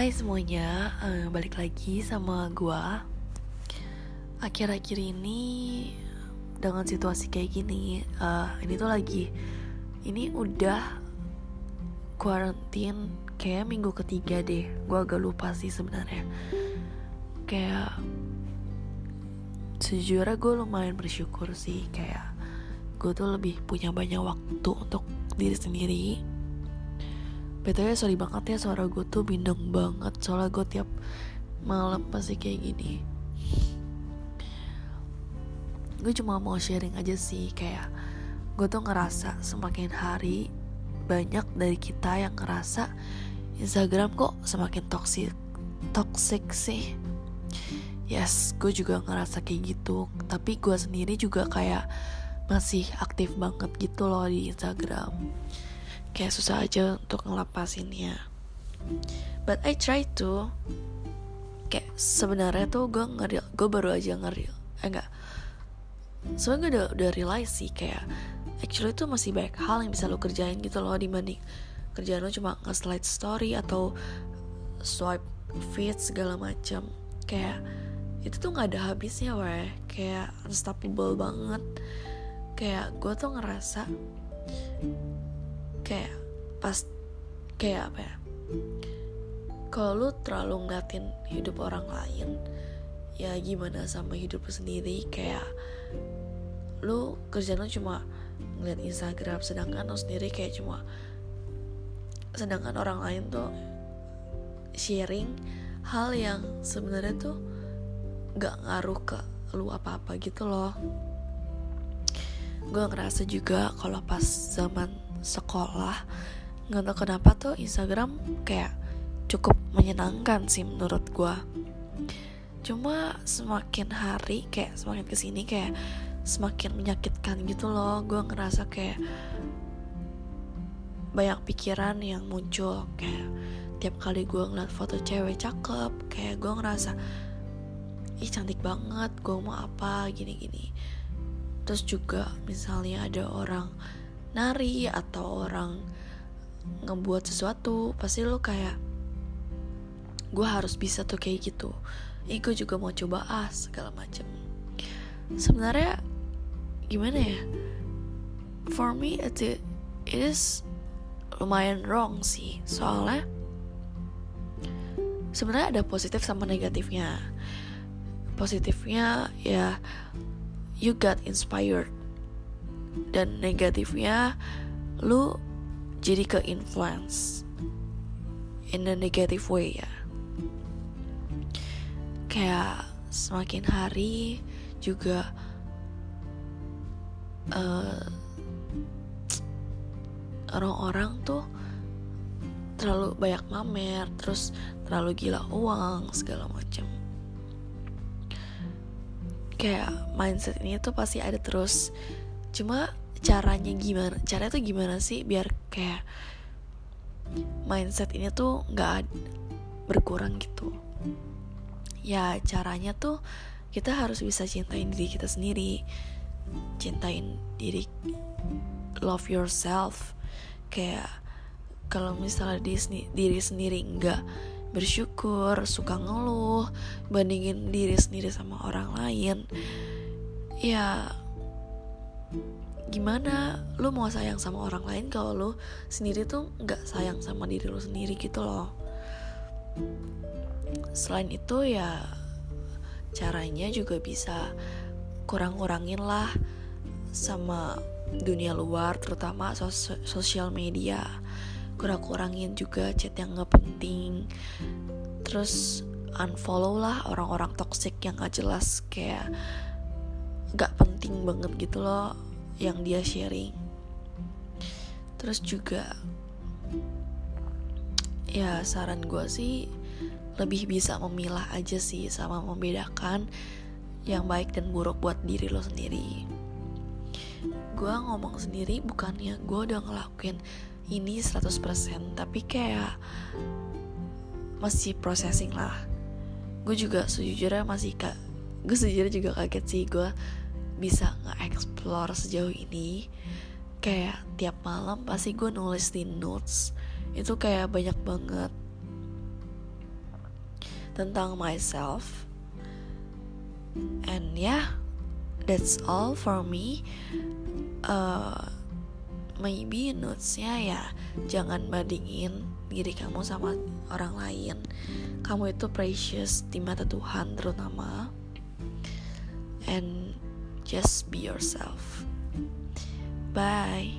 Hai semuanya, uh, balik lagi sama gua. Akhir-akhir ini dengan situasi kayak gini, uh, ini tuh lagi, ini udah quarantine kayak minggu ketiga deh. Gua agak lupa sih sebenarnya. Kayak sejujurnya gue lumayan bersyukur sih kayak gue tuh lebih punya banyak waktu untuk diri sendiri BTW sorry banget ya suara gue tuh bindeng banget. Soalnya gue tiap malam pasti kayak gini. Gue cuma mau sharing aja sih Kayak gue tuh ngerasa semakin hari Banyak dari kita yang ngerasa Instagram kok semakin toxic Toxic sih. Yes, gue juga ngerasa kayak gitu. Tapi gue sendiri juga kayak Masih aktif banget gitu loh di Instagram kayak susah aja untuk ngelepasinnya but I try to kayak sebenarnya tuh gue ngeril gue baru aja ngeril eh enggak. Soalnya gue udah, udah realize sih kayak actually tuh masih banyak hal yang bisa lo kerjain gitu loh dibanding kerjaan lo cuma nge-slide story atau swipe feed segala macam kayak itu tuh nggak ada habisnya weh. Kayak unstoppable banget. Kayak gue tuh ngerasa kayak pas kayak apa ya? Kalau lu terlalu ngeliatin hidup orang lain ya gimana sama hidup lu sendiri? Kayak lu kerjaan lu cuma ngeliat Instagram sedangkan lu sendiri kayak cuma sedangkan orang lain tuh sharing hal yang sebenarnya tuh gak ngaruh ke lu apa-apa gitu loh. Gue ngerasa juga kalau pas zaman sekolah. Nggak tahu kenapa tuh Instagram kayak cukup menyenangkan sih menurut gue cuma semakin hari kayak semakin ke sini kayak semakin menyakitkan gitu loh. Gue ngerasa kayak banyak pikiran yang muncul kayak tiap kali gue ngeliat foto cewek cakep kayak gue ngerasa ih cantik banget gue mau apa? gini-gini. Terus juga misalnya ada orang nari atau orang ngebuat sesuatu pasti lo kayak gue harus bisa tuh kayak gitu. Ego juga mau coba ah segala macam sebenarnya gimana ya? For me it, it is lumayan wrong sih. Soalnya sebenarnya ada positif sama negatifnya. Positifnya ya you got inspired dan negatifnya lu jadi ke influence. In a negative way ya. Kayak semakin hari juga uh, orang-orang tuh terlalu banyak mamer terus terlalu gila uang segala macam kayak mindset ini tuh pasti ada terus cuma caranya gimana caranya tuh gimana sih biar kayak mindset ini tuh nggak berkurang gitu? Ya caranya tuh kita harus bisa cintain diri kita sendiri cintain diri love yourself. Kayak kalau misalnya diri, diri sendiri nggak bersyukur suka ngeluh bandingin diri sendiri sama orang lain ya gimana lu mau sayang sama orang lain kalau lu sendiri tuh nggak sayang sama diri lu sendiri gitu loh. Selain itu ya caranya juga bisa kurang-kurangin lah sama dunia luar terutama sos sosial media. Kurang-kurangin juga chat yang nggak penting. Terus unfollow lah orang-orang toxic yang gak jelas kayak gak penting banget gitu loh yang dia sharing. Terus juga ya saran gue sih lebih bisa memilah aja sih sama membedakan yang baik dan buruk buat diri lo sendiri. Gue ngomong sendiri bukannya gue udah ngelakuin ini 100% tapi kayak masih processing lah. Gue juga sejujurnya masih kak gue sejujurnya juga kaget sih gue bisa nge-explore sejauh ini. Kayak tiap malam pasti gue nulis di notes. Itu kayak banyak banget tentang myself. And yeah that's all for me. Uh, maybe notesnya ya jangan bandingin diri kamu sama orang lain. Kamu itu precious di mata Tuhan terutama. And Just be yourself. Bye.